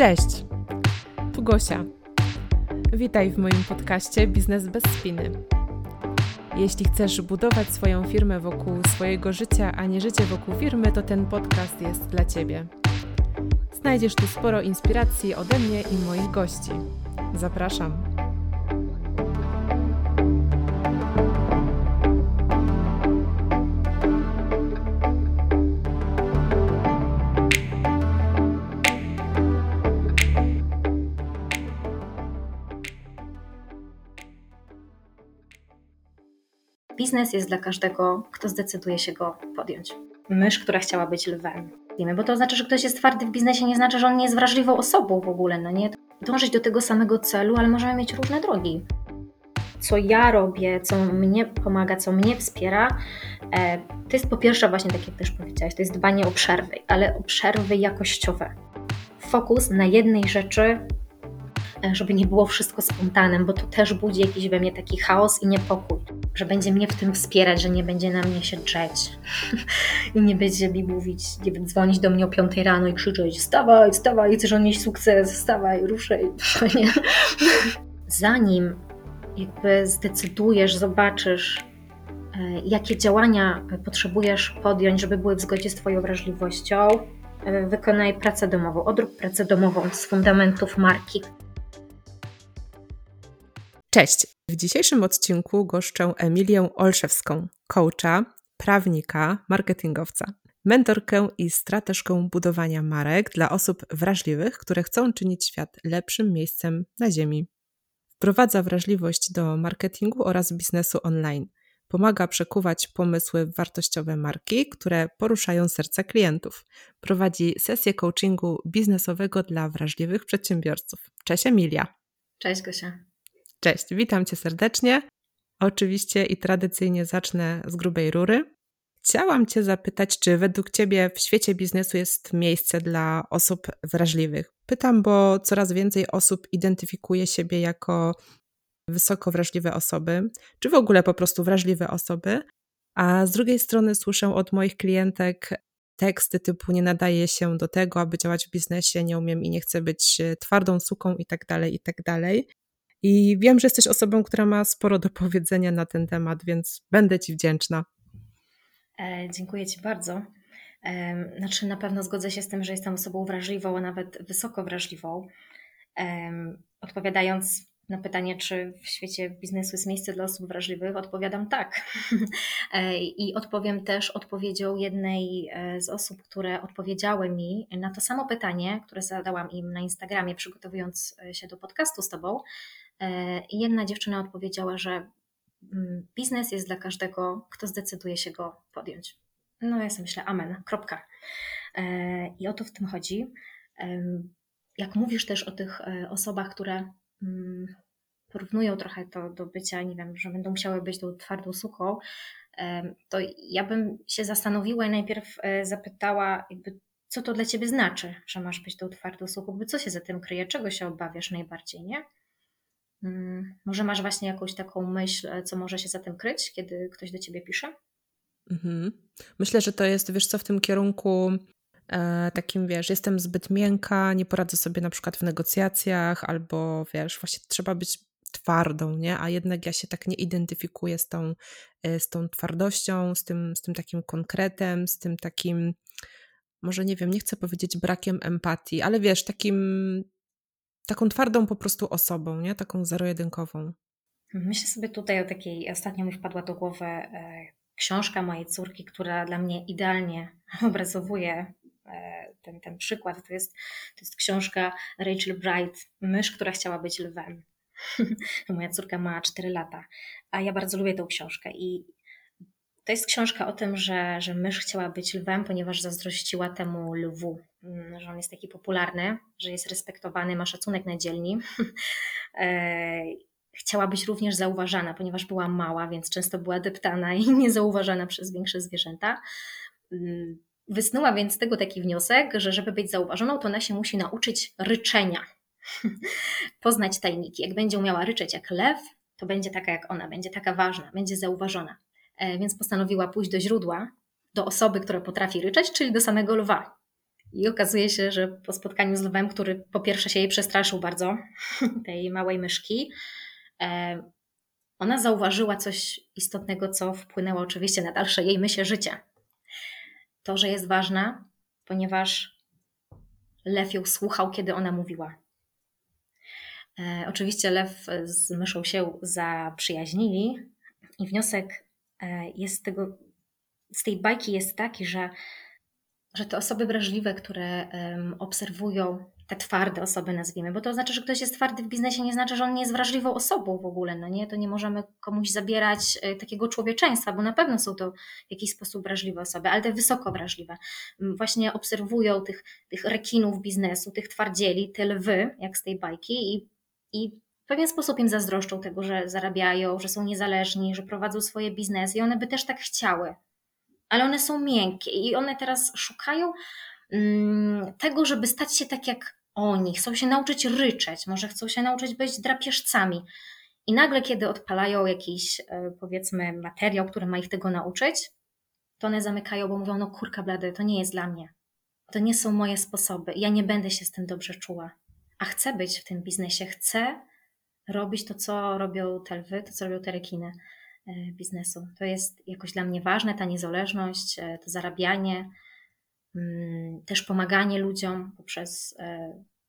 Cześć! Tu Gosia. Witaj w moim podcaście Biznes bez spiny. Jeśli chcesz budować swoją firmę wokół swojego życia, a nie życie wokół firmy, to ten podcast jest dla Ciebie. Znajdziesz tu sporo inspiracji ode mnie i moich gości. Zapraszam. Biznes jest dla każdego, kto zdecyduje się go podjąć. Mysz, która chciała być lwem. Bo to znaczy, że ktoś jest twardy w biznesie, nie znaczy, że on nie jest wrażliwą osobą w ogóle, no nie? Dążyć do tego samego celu, ale możemy mieć różne drogi. Co ja robię, co mnie pomaga, co mnie wspiera, e, to jest po pierwsze właśnie, tak jak też powiedziałaś, to jest dbanie o przerwy, ale o przerwy jakościowe. Fokus na jednej rzeczy, e, żeby nie było wszystko spontanem, bo to też budzi jakiś we mnie taki chaos i niepokój że będzie mnie w tym wspierać, że nie będzie na mnie się drzeć i nie będzie mi mówić, nie wiem, dzwonić do mnie o 5 rano i krzyczeć wstawaj, wstawaj, chcesz odnieść sukces, wstawaj, ruszaj. Zanim jakby zdecydujesz, zobaczysz, e, jakie działania potrzebujesz podjąć, żeby były w zgodzie z Twoją wrażliwością, e, wykonaj pracę domową, odrób pracę domową z fundamentów marki. Cześć! W dzisiejszym odcinku goszczę Emilię Olszewską, coacha, prawnika, marketingowca, mentorkę i strateżkę budowania marek dla osób wrażliwych, które chcą czynić świat lepszym miejscem na Ziemi. Wprowadza wrażliwość do marketingu oraz biznesu online. Pomaga przekuwać pomysły w wartościowe marki, które poruszają serca klientów. Prowadzi sesję coachingu biznesowego dla wrażliwych przedsiębiorców. Cześć Emilia. Cześć Gosia. Cześć, witam Cię serdecznie. Oczywiście i tradycyjnie zacznę z grubej rury. Chciałam Cię zapytać, czy według Ciebie w świecie biznesu jest miejsce dla osób wrażliwych? Pytam, bo coraz więcej osób identyfikuje siebie jako wysoko wrażliwe osoby, czy w ogóle po prostu wrażliwe osoby, a z drugiej strony słyszę od moich klientek teksty typu nie nadaje się do tego, aby działać w biznesie, nie umiem i nie chcę być twardą suką i tak dalej, i wiem, że jesteś osobą, która ma sporo do powiedzenia na ten temat, więc będę Ci wdzięczna. E, dziękuję Ci bardzo. E, znaczy, na pewno zgodzę się z tym, że jestem osobą wrażliwą, a nawet wysoko wrażliwą. E, odpowiadając na pytanie, czy w świecie biznesu jest miejsce dla osób wrażliwych, odpowiadam tak. E, I odpowiem też odpowiedzią jednej e, z osób, które odpowiedziały mi na to samo pytanie, które zadałam im na Instagramie, przygotowując e, się do podcastu z Tobą. I jedna dziewczyna odpowiedziała, że mm, biznes jest dla każdego, kto zdecyduje się go podjąć. No ja sobie myślę, amen, kropka. I o to w tym chodzi. Jak mówisz też o tych osobach, które mm, porównują trochę to do bycia, nie wiem, że będą musiały być tą twardą suką, to ja bym się zastanowiła i najpierw e, zapytała, jakby, co to dla ciebie znaczy, że masz być tą twardą suką, co się za tym kryje, czego się obawiasz najbardziej, nie? Mm, może masz właśnie jakąś taką myśl, e, co może się za tym kryć, kiedy ktoś do ciebie pisze? Mhm. Myślę, że to jest, wiesz co, w tym kierunku e, takim, wiesz, jestem zbyt miękka, nie poradzę sobie na przykład w negocjacjach, albo wiesz, właśnie trzeba być twardą, nie? A jednak ja się tak nie identyfikuję z tą, z tą twardością, z tym, z tym takim konkretem, z tym takim, może nie wiem, nie chcę powiedzieć brakiem empatii, ale wiesz, takim taką twardą po prostu osobą, nie? Taką zero-jedynkową. Myślę sobie tutaj o takiej, ostatnio mi wpadła do głowy e, książka mojej córki, która dla mnie idealnie obrazowuje e, ten, ten przykład. To jest, to jest książka Rachel Bright, Mysz, która chciała być lwem. Moja córka ma 4 lata, a ja bardzo lubię tę książkę i to jest książka o tym, że, że mysz chciała być lwem, ponieważ zazdrościła temu lwu, mm, że on jest taki popularny, że jest respektowany, ma szacunek na dzielni. E, chciała być również zauważana, ponieważ była mała, więc często była deptana i niezauważana przez większe zwierzęta. Mm, wysnuła więc z tego taki wniosek, że żeby być zauważoną, to ona się musi nauczyć ryczenia. Poznać tajniki. Jak będzie umiała ryczeć jak lew, to będzie taka jak ona, będzie taka ważna, będzie zauważona. E, więc postanowiła pójść do źródła, do osoby, która potrafi ryczeć, czyli do samego lwa. I okazuje się, że po spotkaniu z lwem, który po pierwsze się jej przestraszył bardzo, tej małej myszki, e, ona zauważyła coś istotnego, co wpłynęło oczywiście na dalsze jej myśl życia. To, że jest ważna, ponieważ lew ją słuchał, kiedy ona mówiła. E, oczywiście lew z myszą się zaprzyjaźnili i wniosek jest z, tego, z tej bajki jest taki, że, że te osoby wrażliwe, które um, obserwują te twarde osoby, nazwijmy, bo to znaczy, że ktoś jest twardy w biznesie, nie znaczy, że on nie jest wrażliwą osobą w ogóle, no nie? To nie możemy komuś zabierać e, takiego człowieczeństwa, bo na pewno są to w jakiś sposób wrażliwe osoby, ale te wysoko wrażliwe. Właśnie obserwują tych, tych rekinów biznesu, tych twardzieli, te lwy, jak z tej bajki i, i pewien sposób im zazdroszczą tego, że zarabiają, że są niezależni, że prowadzą swoje biznesy i one by też tak chciały. Ale one są miękkie i one teraz szukają mm, tego, żeby stać się tak jak oni, chcą się nauczyć ryczeć, może chcą się nauczyć być drapieżcami. I nagle, kiedy odpalają jakiś, e, powiedzmy, materiał, który ma ich tego nauczyć, to one zamykają, bo mówią, no kurka blady, to nie jest dla mnie. To nie są moje sposoby. Ja nie będę się z tym dobrze czuła. A chcę być w tym biznesie, chcę robić to, co robią te lwy, to, co robią te rekiny e, biznesu. To jest jakoś dla mnie ważne, ta niezależność, e, to zarabianie, mm, też pomaganie ludziom poprzez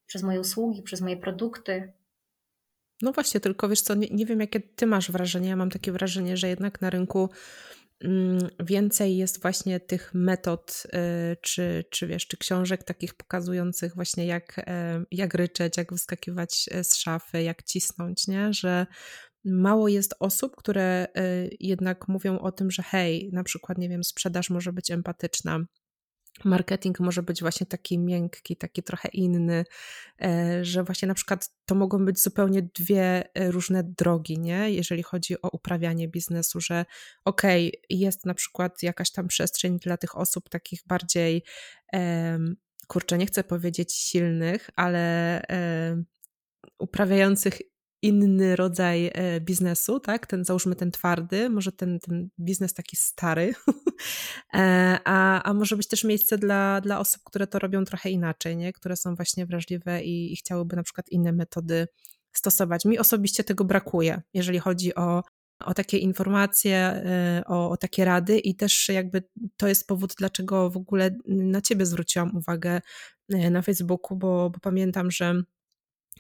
przez moje usługi, przez moje produkty. No właśnie, tylko wiesz co, nie, nie wiem jakie ty masz wrażenie. Ja mam takie wrażenie, że jednak na rynku więcej jest właśnie tych metod, y, czy, czy wiesz, czy książek takich pokazujących właśnie jak, y, jak ryczeć, jak wyskakiwać y, z szafy, jak cisnąć, nie? Że mało jest osób, które jednak mówią o tym, że hej, na przykład, nie wiem, sprzedaż może być empatyczna, marketing może być właśnie taki miękki, taki trochę inny, e, że właśnie na przykład to mogą być zupełnie dwie e, różne drogi, nie? Jeżeli chodzi o uprawianie biznesu, że okej, okay, jest na przykład jakaś tam przestrzeń dla tych osób takich bardziej, kurczę, nie chcę powiedzieć silnych, ale uprawiających inny rodzaj e, biznesu, tak? Ten, załóżmy ten twardy, może ten, ten biznes taki stary, e, a, a może być też miejsce dla, dla osób, które to robią trochę inaczej, nie? Które są właśnie wrażliwe i, i chciałyby na przykład inne metody stosować. Mi osobiście tego brakuje, jeżeli chodzi o, o takie informacje, e, o, o, takie rady i też jakby to jest powód, dlaczego w ogóle na ciebie zwróciłam uwagę na Facebooku, bo, bo pamiętam, że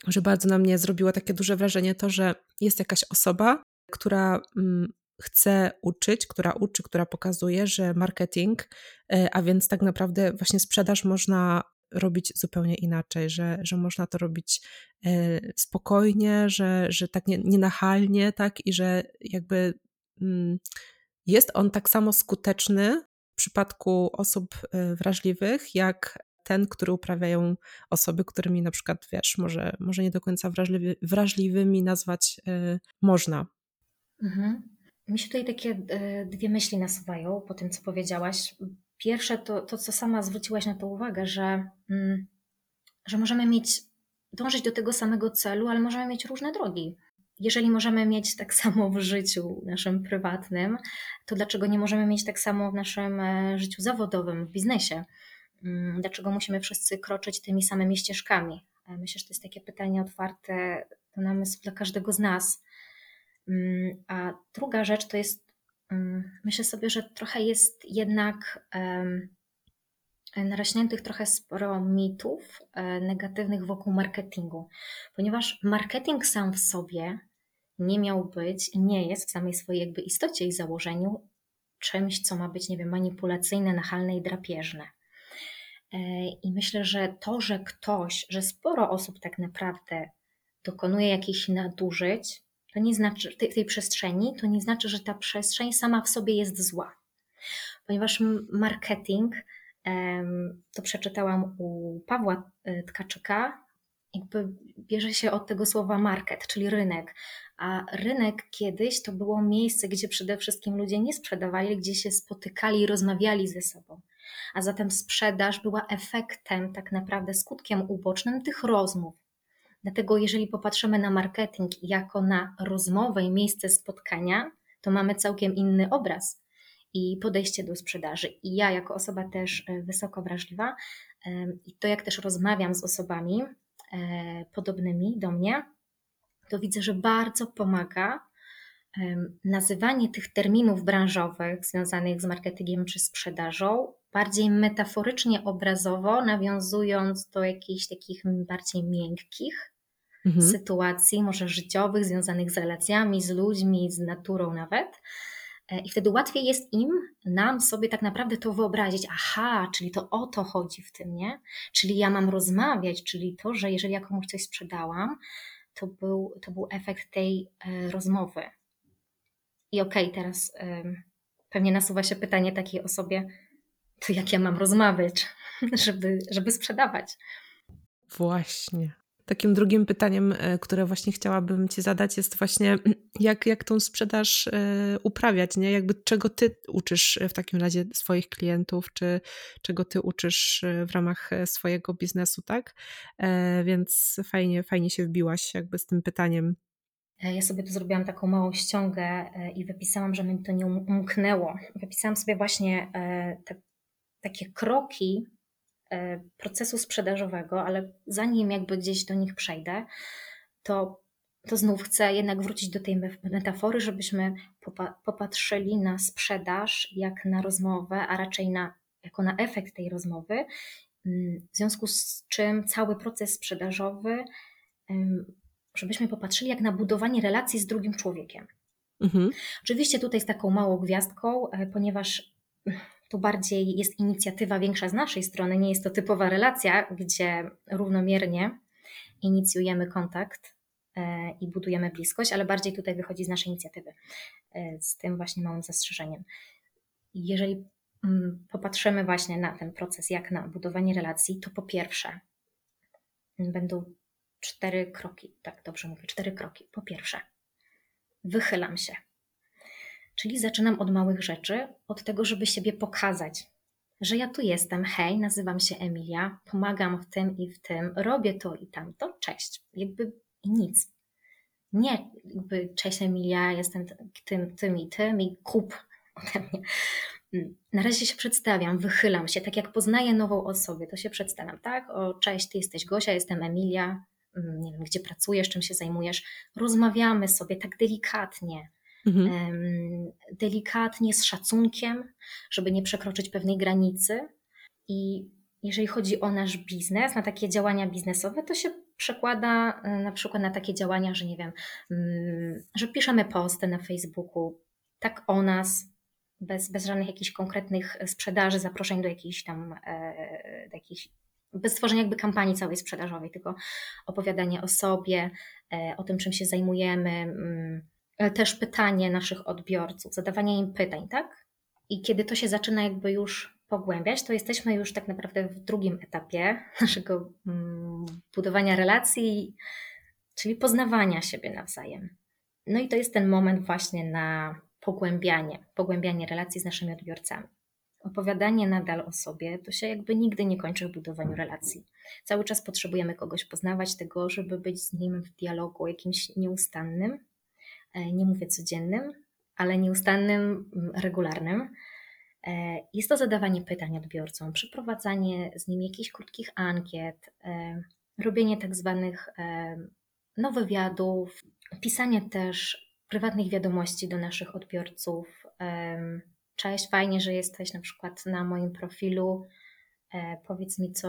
że bardzo na mnie zrobiło takie duże wrażenie to, że jest jakaś osoba, która mm, chce uczyć, która uczy, która pokazuje, że marketing, e, a więc tak naprawdę właśnie sprzedaż można robić zupełnie inaczej, że, że można to robić e, spokojnie, że, że tak nienachalnie, tak? I że jakby mm, jest on tak samo skuteczny w przypadku osób e, wrażliwych, jak ten, który uprawiają osoby, którymi na przykład, wiesz, może, może nie do końca wrażliwy, wrażliwymi nazwać y, można. Mhm. Mi się tutaj takie y, dwie myśli nasuwają po tym, co powiedziałaś. Pierwsze to, to co sama zwróciłaś na to uwagę, że, mm, że możemy mieć, dążyć do tego samego celu, ale możemy mieć różne drogi. Jeżeli możemy mieć tak samo w życiu naszym prywatnym, to dlaczego nie możemy mieć tak samo w naszym e, życiu zawodowym, w biznesie? Mm, dlaczego musimy wszyscy kroczyć tymi samymi ścieżkami? E, myślę, że to jest takie pytanie otwarte do namysłu dla każdego z nas. Mm, a druga rzecz to jest, mm, myślę sobie, że trochę jest jednak naraśniętych trochę sporo mitów e, negatywnych wokół marketingu, ponieważ marketing sam w sobie nie miał być i nie jest w samej swojej jakby istocie i założeniu czymś, co ma być, nie wiem, manipulacyjne, nachalne i drapieżne. E, I myślę, że to, że ktoś, że sporo osób tak naprawdę dokonuje jakichś nadużyć, to nie znaczy tej, tej przestrzeni, to nie znaczy, że ta przestrzeń sama w sobie jest zła. Ponieważ marketing, to przeczytałam u Pawła e, Tkaczyka, jakby bierze się od tego słowa market, czyli rynek. A rynek kiedyś to było miejsce, gdzie przede wszystkim ludzie nie sprzedawali, gdzie się spotykali i rozmawiali ze sobą a zatem sprzedaż była efektem, tak naprawdę skutkiem ubocznym tych rozmów. Dlatego, jeżeli popatrzymy na marketing jako na rozmowę i miejsce spotkania, to mamy całkiem inny obraz i podejście do sprzedaży. I ja, jako osoba też e, wysoko wrażliwa, I to, jak też rozmawiam z osobami e, podobnymi do mnie, to widzę, że bardzo pomaga nazywanie tych terminów branżowych związanych z marketingiem czy sprzedażą bardziej metaforycznie, obrazowo, nawiązując do jakichś takich bardziej miękkich mhm. sytuacji, może życiowych, związanych z relacjami, z ludźmi, z naturą nawet. E, I wtedy łatwiej jest im, nam sobie tak naprawdę to wyobrazić. Aha, czyli to o to chodzi w tym, nie? Czyli ja mam rozmawiać, czyli to, że jeżeli ja komuś coś sprzedałam, to był, to był efekt tej e, rozmowy. I okej, okay, teraz y, pewnie nasuwa się pytanie takiej osobie, to jak ja mam rozmawiać, żeby, żeby sprzedawać? Właśnie. Takim drugim pytaniem, e, które właśnie chciałabym Ci zadać, jest właśnie, jak, jak tą sprzedaż e, uprawiać, nie? Jakby czego Ty uczysz w takim razie swoich klientów, czy czego Ty uczysz e, w ramach swojego biznesu, tak? Więc fajnie, fajnie się wbiłaś jakby z tym pytaniem. Ja sobie tu zrobiłam taką małą ściągę i wypisałam, że mi to nie um-, umknęło. Wypisałam sobie właśnie te, takie kroki, E, procesu sprzedażowego, ale zanim jakby gdzieś do nich przejdę, to, to znów chcę jednak wrócić do tej metafory, żebyśmy popatrzyli na sprzedaż jak na rozmowę, a raczej na, jako na efekt tej rozmowy, mm, w związku z czym cały proces sprzedażowy, żebyśmy popatrzyli jak na budowanie relacji z drugim człowiekiem. Mhm. Oczywiście tutaj z taką małą gwiazdką, e, ponieważ to bardziej jest inicjatywa większa z naszej strony, nie jest to typowa relacja, gdzie równomiernie inicjujemy kontakt e, i budujemy bliskość, ale bardziej tutaj wychodzi z naszej inicjatywy, e, z tym właśnie małym zastrzeżeniem. Jeżeli mm, popatrzymy właśnie na ten proces, jak na budowanie relacji, to po pierwsze będą cztery kroki, tak dobrze mówię, cztery kroki. Po pierwsze, wychylam się Czyli zaczynam od małych rzeczy, od tego, żeby siebie pokazać, że ja tu jestem, hej, nazywam się Emilia, pomagam w tym i w tym, robię to i tamto, cześć. Jakby nic. Nie, jakby cześć Emilia, jestem tym, tym i tym i kup ode mnie. Na razie się przedstawiam, wychylam się, tak jak poznaję nową osobę, to się przedstawiam, tak? O, cześć, ty jesteś Gosia, jestem Emilia, mm, nie wiem, gdzie pracujesz, czym się zajmujesz. Rozmawiamy sobie tak delikatnie mhm. delikatnie, z szacunkiem, żeby nie przekroczyć pewnej granicy. I jeżeli chodzi o nasz biznes, na takie działania biznesowe, to się przekłada e, na przykład na takie działania, że nie wiem, mm, że piszemy posty na Facebooku, tak o nas, bez, bez żadnych jakichś konkretnych sprzedaży, zaproszeń do jakichś tam, e, do jakichś, bez tworzenia jakby kampanii całej sprzedażowej, tylko opowiadanie o sobie, e, o tym, czym się zajmujemy, mm, też pytanie naszych odbiorców, zadawanie im pytań, tak? I kiedy to się zaczyna jakby już pogłębiać, to jesteśmy już tak naprawdę w drugim etapie naszego mm, budowania relacji, czyli poznawania siebie nawzajem. No i to jest ten moment właśnie na pogłębianie, pogłębianie relacji z naszymi odbiorcami. Opowiadanie nadal o sobie to się jakby nigdy nie kończy w budowaniu relacji. Cały czas potrzebujemy kogoś poznawać, tego, żeby być z nim w dialogu jakimś nieustannym, E, nie mówię codziennym, ale nieustannym, regularnym. E, jest to zadawanie pytań odbiorcom, przeprowadzanie z nimi jakichś krótkich ankiet, e, robienie tak zwanych no, wywiadów, pisanie też prywatnych wiadomości do naszych odbiorców. Cześć, fajnie, że jesteś na przykład na moim profilu. Powiedz mi, co,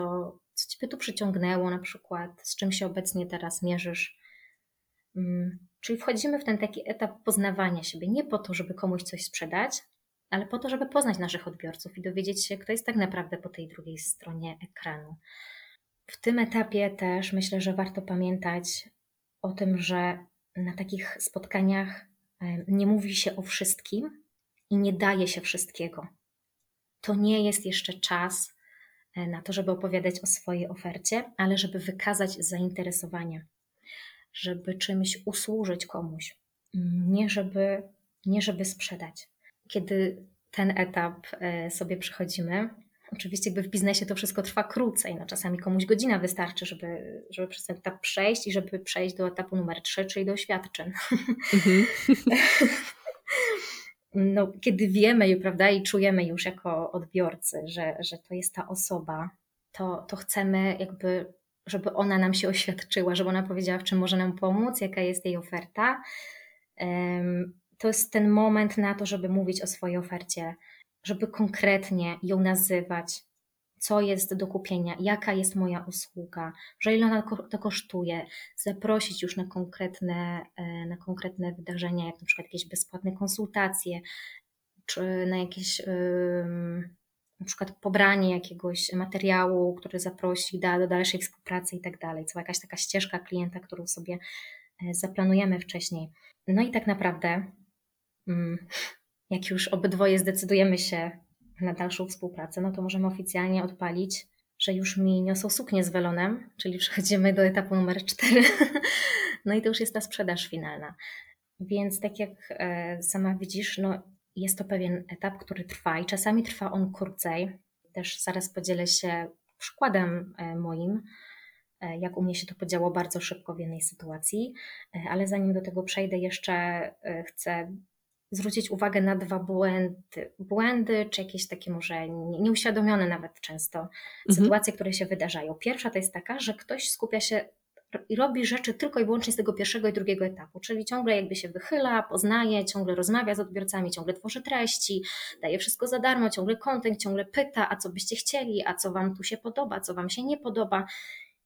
co Ciebie tu przyciągnęło, na przykład, z czym się obecnie teraz mierzysz. Mm, Czyli wchodzimy w ten taki etap poznawania siebie, nie po to, żeby komuś coś sprzedać, ale po to, żeby poznać naszych odbiorców i dowiedzieć się, kto jest tak naprawdę po tej drugiej stronie ekranu. W tym etapie też myślę, że warto pamiętać o tym, że na takich spotkaniach nie mówi się o wszystkim i nie daje się wszystkiego. To nie jest jeszcze czas e, na to, żeby opowiadać o swojej ofercie, ale żeby wykazać zainteresowanie żeby czymś usłużyć komuś, nie żeby, nie żeby sprzedać. Kiedy ten etap e, sobie przechodzimy, oczywiście jakby w biznesie to wszystko trwa krócej, no czasami komuś godzina wystarczy, żeby, żeby przez ten etap przejść i żeby przejść do etapu numer 3, czyli do oświadczeń. Mhm. no, kiedy wiemy prawda, i czujemy już jako odbiorcy, że, że to jest ta osoba, to, to chcemy jakby, żeby ona nam się oświadczyła, żeby ona powiedziała, w czym może nam pomóc, jaka jest jej oferta. To jest ten moment na to, żeby mówić o swojej ofercie, żeby konkretnie ją nazywać, co jest do kupienia, jaka jest moja usługa, że ile ona to kosztuje, zaprosić już na konkretne, e, na konkretne wydarzenia, jak na przykład jakieś bezpłatne konsultacje, czy na jakieś na przykład pobranie jakiegoś materiału, który zaprosi da, do dalszej współpracy i tak dalej, co jakaś taka ścieżka klienta, którą sobie e, zaplanujemy wcześniej. No i tak naprawdę, mm, jak już obydwoje zdecydujemy się na dalszą współpracę, no to możemy oficjalnie odpalić, że już mi niosą suknię z welonem, czyli przechodzimy do etapu numer 4. No i to już jest ta sprzedaż finalna. Więc tak jak e, sama widzisz, no jest to pewien etap, który trwa i czasami trwa on krócej. Też zaraz podzielę się przykładem e, moim, e, jak u mnie się to podziało bardzo szybko w jednej sytuacji, ale zanim do tego przejdę, jeszcze chcę zwrócić uwagę na dwa błędy, błędy czy jakieś takie może nieuświadomione nawet często mhm. sytuacje, które się wydarzają. Pierwsza to jest taka, że ktoś skupia się robi rzeczy tylko i wyłącznie z tego pierwszego i drugiego etapu, czyli ciągle jakby się wychyla, poznaje, ciągle rozmawia z odbiorcami, ciągle tworzy treści, daje wszystko za darmo, ciągle kontent, ciągle pyta, a co byście chcieli, a co wam tu się podoba, co wam się nie podoba.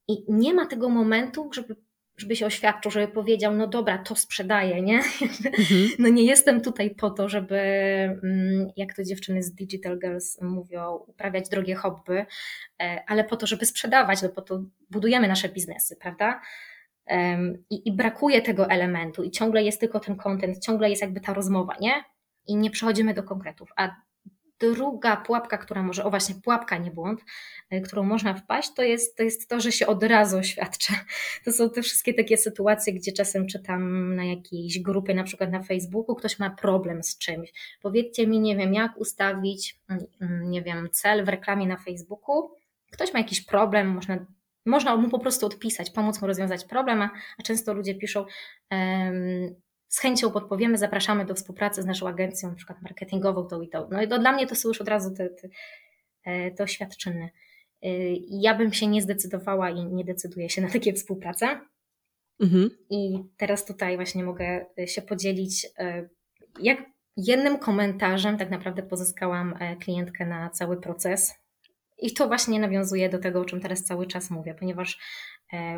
I nie ma tego momentu, żeby żeby się oświadczył, żeby powiedział, no dobra, to sprzedaję, nie? Mhm. No nie jestem tutaj po to, żeby, mm, jak to dziewczyny z Digital Girls mówią, uprawiać drogie hobby, e, ale po to, żeby sprzedawać, no po to budujemy nasze biznesy, prawda? I, I brakuje tego elementu i ciągle jest tylko ten content, ciągle jest jakby ta rozmowa, nie? I nie przechodzimy do konkretów. A druga pułapka, która może, o właśnie, pułapka, nie błąd, y, którą można wpaść, to jest, to jest to, że się od razu oświadcza. To są te wszystkie takie sytuacje, gdzie czasem czytam na jakiejś grupie, na przykład na Facebooku, ktoś ma problem z czymś. Powiedzcie mi, nie wiem, jak ustawić, mm, mm, nie wiem, cel w reklamie na Facebooku. Ktoś ma jakiś problem, można można mu po prostu odpisać, pomóc mu rozwiązać problem, a, często ludzie piszą, z chęcią podpowiemy, zapraszamy do współpracy z naszą agencją, na przykład marketingową, tą i tą. No i to dla mnie to są już od razu te, te, e, te oświadczyny. E, ja bym się nie zdecydowała i nie decyduję się na takie współprace. Mhm. I teraz tutaj właśnie mogę się podzielić, e, jak jednym komentarzem tak naprawdę pozyskałam klientkę na cały proces. I to właśnie nawiązuje do tego, o czym teraz cały czas mówię, ponieważ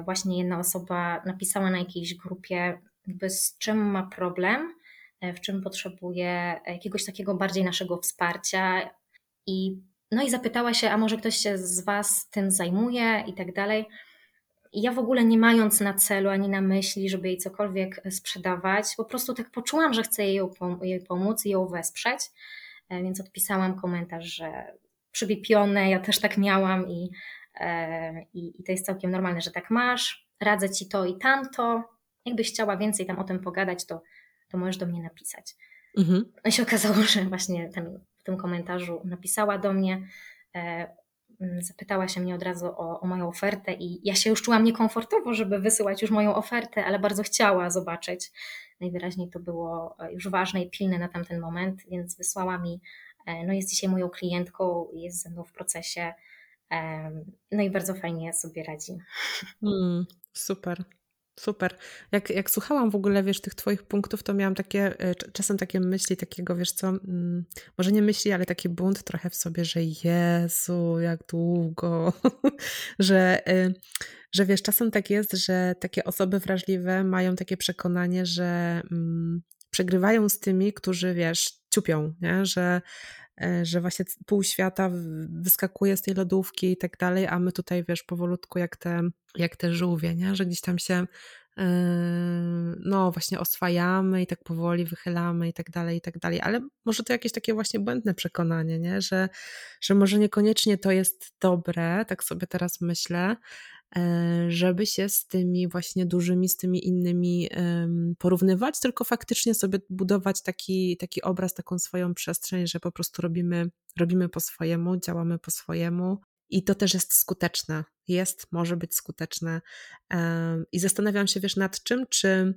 właśnie jedna osoba napisała na jakiejś grupie, jakby z czym ma problem, e, w czym potrzebuje jakiegoś takiego bardziej naszego wsparcia. I no i zapytała się, a może ktoś się z Was tym zajmuje i tak dalej. I ja w ogóle nie mając na celu ani na myśli, żeby jej cokolwiek sprzedawać, po prostu tak poczułam, że chcę jej, jej pomóc i ją wesprzeć, e, więc odpisałam komentarz, że przybipione, ja też tak miałam i, e, i, i to jest całkiem normalne, że tak masz, radzę Ci to i tamto, Jakbyś chciała więcej tam o tym pogadać, to, to możesz do mnie napisać. Mhm. No i się okazało, że właśnie w tym komentarzu napisała do mnie, e, mm, zapytała się mnie od razu o, o, moją ofertę i ja się już czułam niekomfortowo, żeby wysyłać już moją ofertę, ale bardzo chciała zobaczyć. Najwyraźniej to było e, już ważne i pilne na tamten moment, więc wysłała mi, e, no jest dzisiaj moją klientką, jest ze mną w procesie, e, no i bardzo fajnie sobie radzi. Mm, super. Super. Jak, jak słuchałam w ogóle, wiesz, tych Twoich punktów, to miałam takie, e, czasem takie myśli, takiego, wiesz co, mm, może nie myśli, ale taki bunt trochę w sobie, że Jezu, jak długo, że, e, że wiesz, czasem tak jest, że takie osoby wrażliwe mają takie przekonanie, że mm, przegrywają z tymi, którzy, wiesz, ciupią, nie? Że, że właśnie pół świata wyskakuje z tej lodówki i tak dalej, a my tutaj, wiesz, powolutku jak te, jak te żółwie, nie? że gdzieś tam się yy, no właśnie oswajamy i tak powoli wychylamy i tak dalej, i tak dalej, ale może to jakieś takie właśnie błędne przekonanie, nie? Że, że może niekoniecznie to jest dobre, tak sobie teraz myślę, E, żeby się z tymi właśnie dużymi, z tymi innymi porównywać, tylko faktycznie sobie budować taki, taki obraz, taką swoją przestrzeń, że po prostu robimy, robimy po swojemu, działamy po swojemu. I to też jest skuteczne. Jest, może być skuteczne. I zastanawiam się, wiesz, nad czym, czy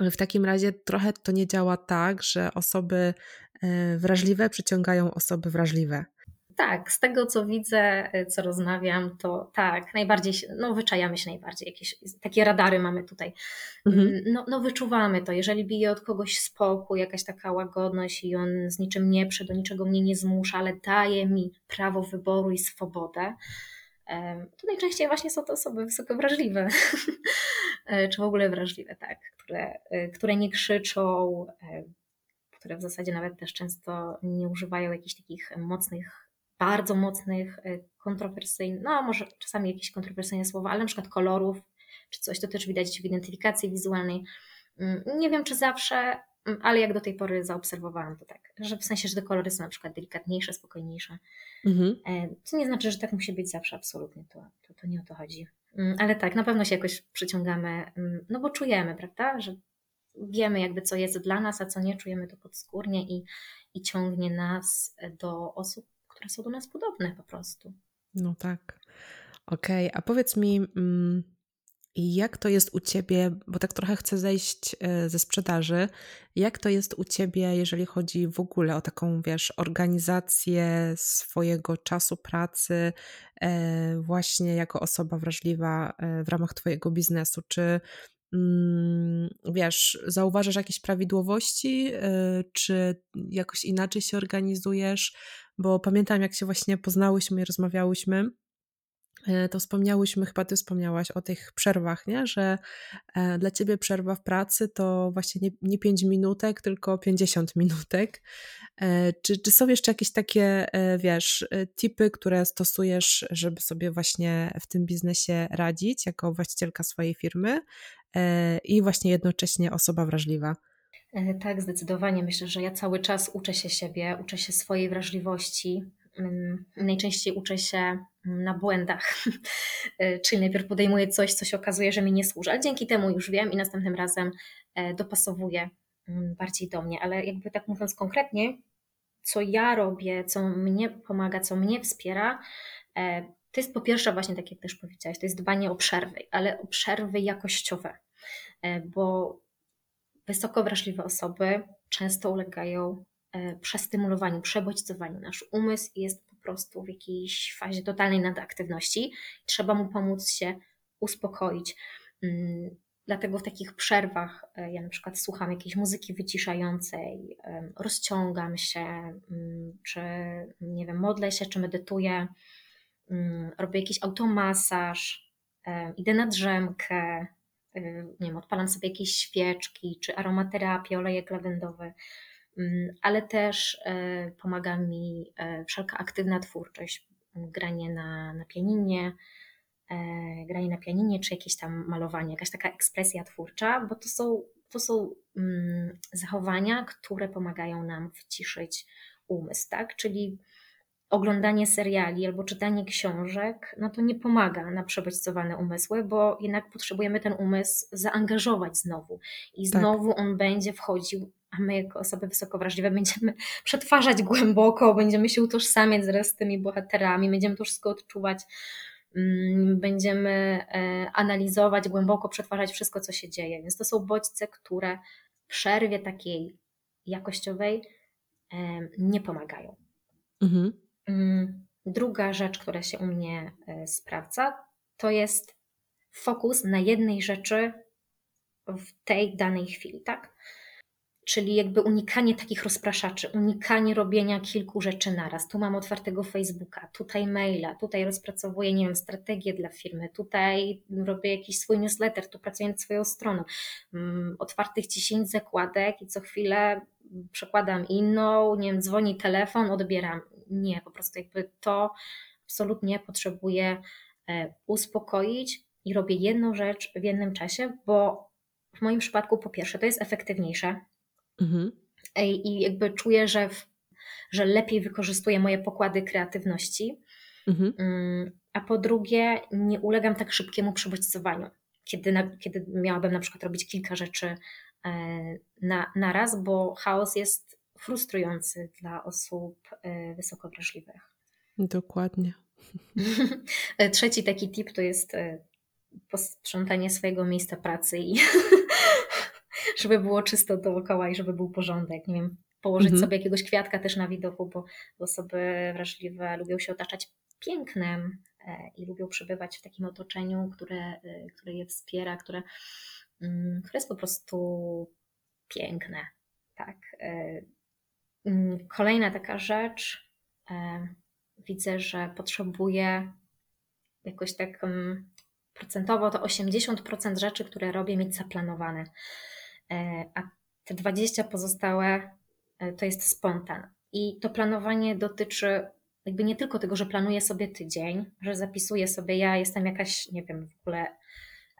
w takim razie trochę to nie działa tak, że osoby e, wrażliwe przyciągają osoby wrażliwe. Tak, z tego co widzę, y, co rozmawiam, to tak, najbardziej, no wyczajamy się najbardziej, jakieś takie radary mamy tutaj. Mhm. Mm, no, no wyczuwamy to, jeżeli bije od kogoś spokój, jakaś taka łagodność i on z niczym nie prze, do niczego mnie nie zmusza, ale daje mi prawo wyboru i swobodę, to najczęściej właśnie są to osoby wysoko wrażliwe, e, czy w ogóle wrażliwe, tak, które, e, które nie krzyczą, e, które w zasadzie nawet też często nie używają jakichś takich mocnych, bardzo mocnych, kontrowersyjnych, no może czasami jakieś kontrowersyjne słowa, ale na przykład kolorów, czy coś, to też widać w identyfikacji wizualnej. Mm, nie wiem, czy zawsze, mm, ale jak do tej pory zaobserwowałam to tak, że w sensie, że te kolory są na przykład delikatniejsze, spokojniejsze. Mhm. To nie znaczy, że tak musi być zawsze, absolutnie, to, to, to nie o to chodzi. Mm, ale tak, na pewno się jakoś przyciągamy, no bo czujemy, prawda, że wiemy jakby co jest dla nas, a co nie, czujemy to podskórnie i, i ciągnie nas do osób, które są do nas podobne po prostu. No tak. Okej, okay. a powiedz mi, mm, jak to jest u ciebie, bo tak trochę chcę zejść e, ze sprzedaży, jak to jest u ciebie, jeżeli chodzi w ogóle o taką, wiesz, organizację swojego czasu pracy, e, właśnie jako osoba wrażliwa e, w ramach twojego biznesu? Czy Mm, wiesz, zauważasz jakieś prawidłowości, czy jakoś inaczej się organizujesz? Bo pamiętam, jak się właśnie poznałyśmy i rozmawiałyśmy, y, to wspomniałyśmy, chyba ty wspomniałaś o tych przerwach, nie? że e, dla ciebie przerwa w pracy to właśnie nie, nie 5 minutek, tylko 50 minutek. E, czy, czy są jeszcze jakieś takie, e, wiesz, tipy, które stosujesz, żeby sobie właśnie w tym biznesie radzić jako właścicielka swojej firmy? E, i właśnie jednocześnie osoba wrażliwa. E, tak, zdecydowanie. Myślę, że ja cały czas uczę się siebie, uczę się swojej wrażliwości. Mm, najczęściej uczę się mm, na błędach, e, czyli najpierw podejmuję coś, co się okazuje, że mi nie służy, ale dzięki temu już wiem i następnym razem dopasowuję mm, bardziej do mnie. Ale jakby tak mówiąc konkretnie, co ja robię, co mnie pomaga, co mnie wspiera, to jest po pierwsze właśnie tak jak też powiedziałaś, to jest dbanie o przerwy, ale o przerwy jakościowe. E, bo wysoko wrażliwe osoby często ulegają e, przestymulowaniu, przebodźcowaniu. Nasz umysł jest po prostu w jakiejś fazie totalnej nadaktywności. Trzeba mu pomóc się uspokoić. Mm, dlatego w takich przerwach e, ja na przykład słucham jakiejś muzyki wyciszającej, rozciągam się, mm, czy nie wiem, modlę się, czy medytuję, mm, robię jakiś automasaż, idę na drzemkę, nie wiem, odpalam sobie jakieś świeczki, czy aromaterapię, olejek lawendowy, mm, ale też y, pomaga mi y, wszelka aktywna twórczość, granie na, na pianinie, granie na pianinie, czy jakieś tam malowanie, jakaś taka ekspresja twórcza, bo to są, to są mm, zachowania, które pomagają nam wciszyć umysł, tak? Czyli oglądanie seriali albo czytanie książek, no to nie pomaga na przebodźcowane umysły, bo jednak potrzebujemy ten umysł zaangażować znowu i tak. znowu tak. on będzie wchodził, a my jako osoby wysoko wrażliwe będziemy przetwarzać głęboko, będziemy się utożsamiać z tymi bohaterami, będziemy to wszystko odczuwać, mm, będziemy e, analizować, głęboko przetwarzać wszystko, co się dzieje. Więc to są bodźce, które w przerwie takiej jakościowej nie pomagają. Mhm. Mm, druga rzecz, która się u mnie e, sprawdza, to jest fokus na jednej rzeczy w tej danej chwili, tak? Czyli jakby unikanie takich rozpraszaczy, unikanie robienia kilku rzeczy naraz. Tu mam otwartego Facebooka, tutaj maila, tutaj rozpracowuję, nie wiem, strategię dla firmy, tutaj robię jakiś swój newsletter, tu pracuję nad swoją stroną. Mm, otwartych 10 zakładek i co chwilę przekładam inną, nie wiem, dzwoni telefon, odbieram nie, po prostu jakby to absolutnie potrzebuję e, uspokoić i robię jedną rzecz w jednym czasie, bo w moim przypadku po pierwsze to jest efektywniejsze mhm. i jakby czuję, że, w, że lepiej wykorzystuję moje pokłady kreatywności, mhm. Mm, a po drugie nie ulegam tak szybkiemu przebodźcowaniu, kiedy, na, kiedy miałabym na przykład robić kilka rzeczy e, na, na raz, bo chaos jest frustrujący dla osób e, wysoko wrażliwych. Dokładnie. Trzeci taki tip to jest e, posprzątanie swojego miejsca pracy i żeby było czysto dookoła i żeby był porządek. Nie wiem, położyć mhm. sobie jakiegoś kwiatka też na widoku, bo, osoby wrażliwe lubią się otaczać pięknem e, i lubią przebywać w takim otoczeniu, które, które je wspiera, które, mm, które jest po prostu piękne. Tak. E, mm, kolejna taka rzecz, widzę, że potrzebuję jakoś tak mm, procentowo to 80% rzeczy, które robię, mieć zaplanowane. A te 20 pozostałe to jest spontan. I to planowanie dotyczy jakby nie tylko tego, że planuję sobie tydzień, że zapisuję sobie, ja jestem jakaś, nie wiem, w ogóle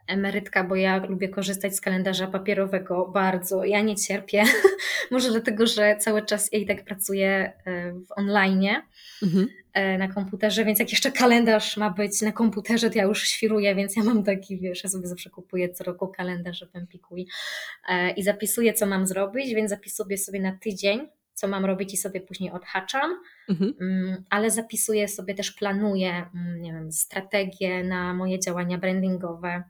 emerytka, bo ja lubię korzystać z kalendarza papierowego bardzo. Ja nie cierpię. Może dlatego, że cały czas ja i tak pracuję e, w online mhm. E, na komputerze, więc jak jeszcze kalendarz ma być na komputerze, to ja już świruję, więc ja mam taki, wiesz, ja sobie zawsze kupuję co roku kalendarz i, e, i zapisuję, co mam zrobić, więc zapisuję sobie na tydzień co mam robić i sobie później odhaczam, mhm. Mm, ale zapisuję sobie też, planuję mm, nie wiem, strategię na moje działania brandingowe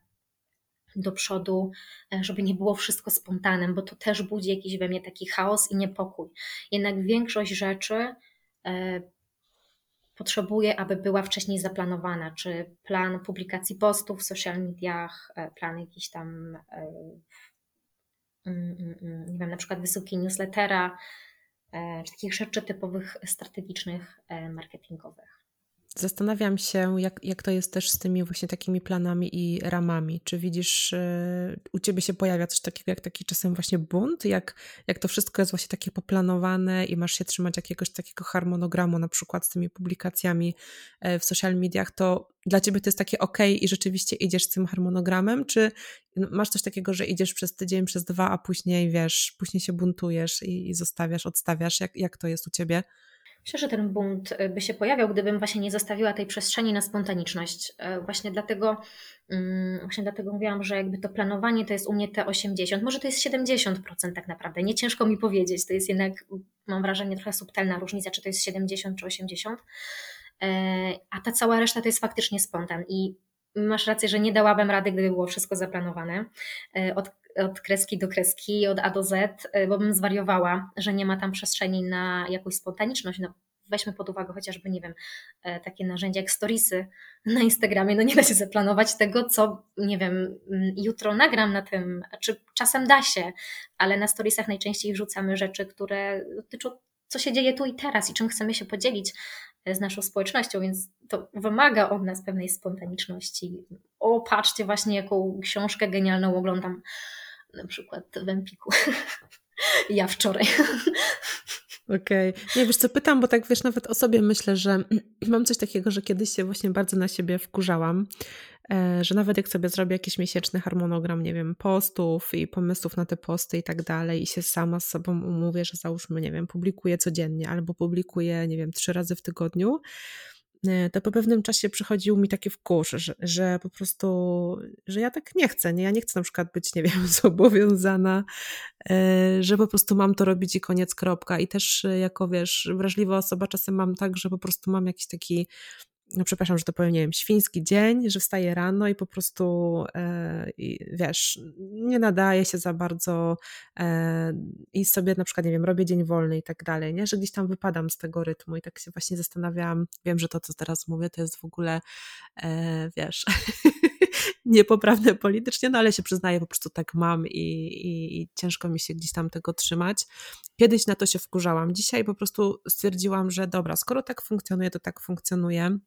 do przodu, e, żeby nie było wszystko spontanem, bo to też budzi jakiś we mnie taki chaos i niepokój. Jednak większość rzeczy e, potrzebuję, aby była wcześniej zaplanowana, czy plan publikacji postów w social mediach, e, plan jakiś tam, mm, nie wiem, na przykład wysyłki newslettera, czy takich rzeczy typowych strategicznych, marketingowych. Zastanawiam się, jak, jak to jest też z tymi właśnie takimi planami i ramami. Czy widzisz, yy, u ciebie się pojawia coś takiego jak taki czasem właśnie bunt, jak, jak to wszystko jest właśnie takie poplanowane i masz się trzymać jakiegoś takiego harmonogramu, na przykład z tymi publikacjami yy, w social mediach, to dla ciebie to jest takie ok i rzeczywiście idziesz z tym harmonogramem, czy masz coś takiego, że idziesz przez tydzień, przez dwa, a później wiesz, później się buntujesz i, i zostawiasz, odstawiasz? Jak, jak to jest u ciebie? Myślę, że ten bunt y, by się pojawiał, gdybym właśnie nie zostawiła tej przestrzeni na spontaniczność. Y, właśnie dlatego, mm, właśnie dlatego mówiłam, że jakby to planowanie to jest u mnie te 80, może to jest 70% tak naprawdę. Nie ciężko mi powiedzieć, to jest jednak, mam wrażenie, trochę subtelna różnica, czy to jest 70 czy 80. Y, a ta cała reszta to jest faktycznie spontan. I masz rację, że nie dałabym rady, gdyby było wszystko zaplanowane. Od od kreski do kreski, od A do Z, y, bo bym zwariowała, że nie ma tam przestrzeni na jakąś spontaniczność. No, weźmy pod uwagę chociażby, nie wiem, e, takie narzędzia jak storiesy na Instagramie, no nie da się zaplanować tego, co, nie wiem, jutro nagram na tym, czy czasem da się, ale na storiesach najczęściej wrzucamy rzeczy, które dotyczą co się dzieje tu i teraz i czym chcemy się podzielić e, z naszą społecznością, więc to wymaga od nas pewnej spontaniczności. O, patrzcie właśnie, jaką książkę genialną oglądam na przykład w Empiku. ja wczoraj. Okej. Okay. Nie, wiesz co, pytam, bo tak wiesz, nawet o sobie myślę, że mam coś takiego, że kiedyś się właśnie bardzo na siebie wkurzałam, e, że nawet jak sobie zrobię jakiś miesięczny harmonogram, nie wiem, postów i pomysłów na te posty i tak dalej i się sama z sobą umówię, że załóżmy, nie wiem, publikuję codziennie albo publikuję, nie wiem, trzy razy w tygodniu, to po pewnym czasie przychodził mi taki wkurz, że, że po prostu, że ja tak nie chcę, nie? Ja nie chcę na przykład być, nie wiem, zobowiązana, e, że po prostu mam to robić i koniec, kropka. I też e, jako, wiesz, wrażliwa osoba czasem mam tak, że po prostu mam jakiś taki no przepraszam, że to powiem, nie wiem, świński dzień, że wstaję rano i po prostu, e, wiesz, nie nadaje się za bardzo e, i sobie na przykład, nie wiem, robię dzień wolny i tak dalej, nie? Że gdzieś tam wypadam z tego rytmu i tak się właśnie zastanawiałam, wiem, że to, co teraz mówię, to jest w ogóle, e, wiesz, niepoprawne politycznie, no ale się przyznaję, po prostu tak mam i, i, i ciężko mi się gdzieś tam tego trzymać. Kiedyś na to się wkurzałam, dzisiaj po prostu stwierdziłam, że dobra, skoro tak funkcjonuje, to tak funkcjonuje